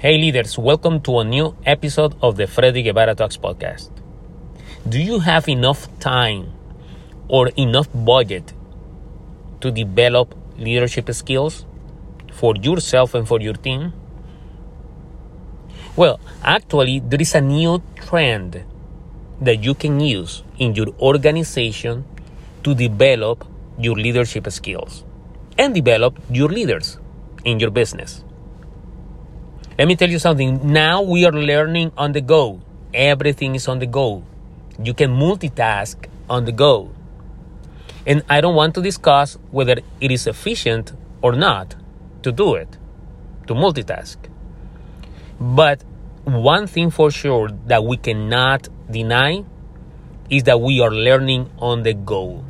Hey leaders, welcome to a new episode of the Freddy Guevara Talks podcast. Do you have enough time or enough budget to develop leadership skills for yourself and for your team? Well, actually, there is a new trend that you can use in your organization to develop your leadership skills and develop your leaders in your business. Let me tell you something. Now we are learning on the go. Everything is on the go. You can multitask on the go. And I don't want to discuss whether it is efficient or not to do it, to multitask. But one thing for sure that we cannot deny is that we are learning on the go.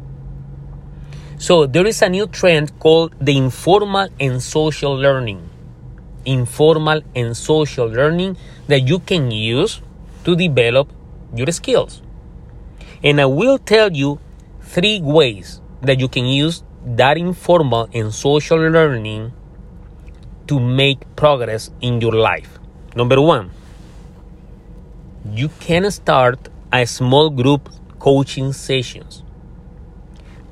So there is a new trend called the informal and social learning informal and social learning that you can use to develop your skills. And I will tell you three ways that you can use that informal and social learning to make progress in your life. Number one, you can start a small group coaching sessions.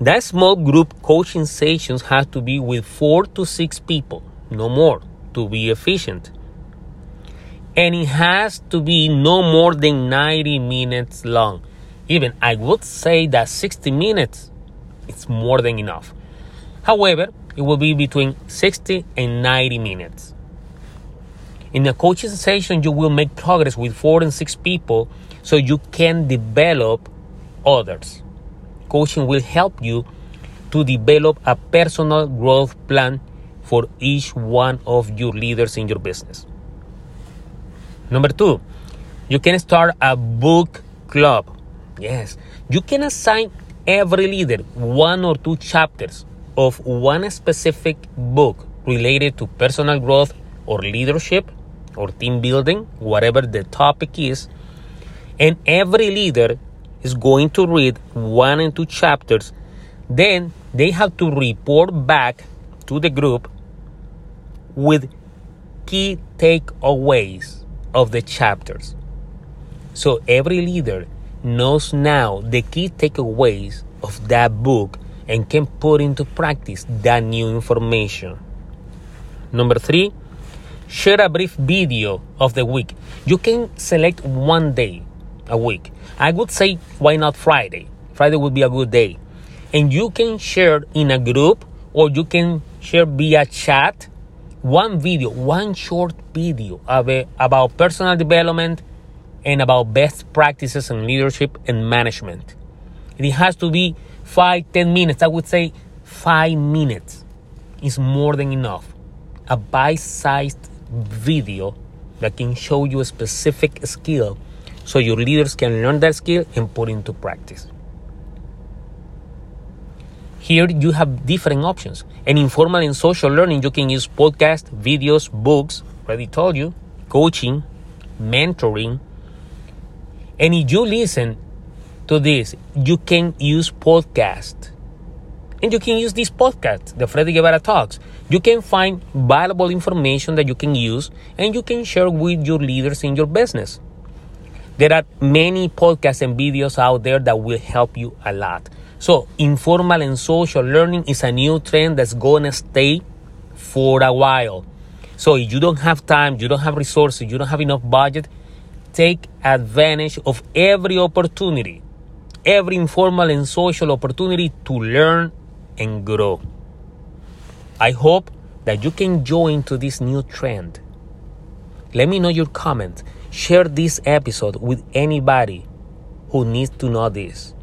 That small group coaching sessions have to be with four to six people, no more to be efficient. And it has to be no more than 90 minutes long. Even I would say that 60 minutes is more than enough. However, it will be between 60 and 90 minutes. In a coaching session, you will make progress with four and six people so you can develop others. Coaching will help you to develop a personal growth plan for each one of your leaders in your business. Number two, you can start a book club. Yes, you can assign every leader one or two chapters of one specific book related to personal growth or leadership or team building, whatever the topic is. And every leader is going to read one and two chapters. Then they have to report back to the group with key takeaways of the chapters. So every leader knows now the key takeaways of that book and can put into practice that new information. Number three, share a brief video of the week. You can select one day a week. I would say, why not Friday? Friday would be a good day. And you can share in a group or you can share via chat one video, one short video about personal development and about best practices in leadership and management. It has to be five, ten minutes. I would say five minutes is more than enough. A bite sized video that can show you a specific skill so your leaders can learn that skill and put into practice. Here you have different options. And informal and social learning, you can use podcasts, videos, books, already told you, coaching, mentoring. And if you listen to this, you can use podcast. And you can use this podcast, the Freddy Guevara Talks. You can find valuable information that you can use and you can share with your leaders in your business. There are many podcasts and videos out there that will help you a lot. So, informal and social learning is a new trend that's going to stay for a while. So, if you don't have time, you don't have resources, you don't have enough budget, take advantage of every opportunity, every informal and social opportunity to learn and grow. I hope that you can join to this new trend. Let me know your comment. Share this episode with anybody who needs to know this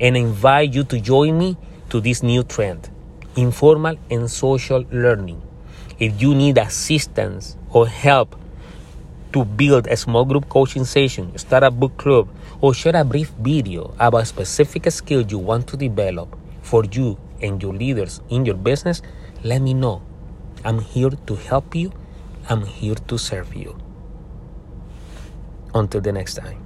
and invite you to join me to this new trend informal and social learning. If you need assistance or help to build a small group coaching session, start a book club, or share a brief video about a specific skill you want to develop for you and your leaders in your business, let me know. I'm here to help you. I'm here to serve you. Until the next time.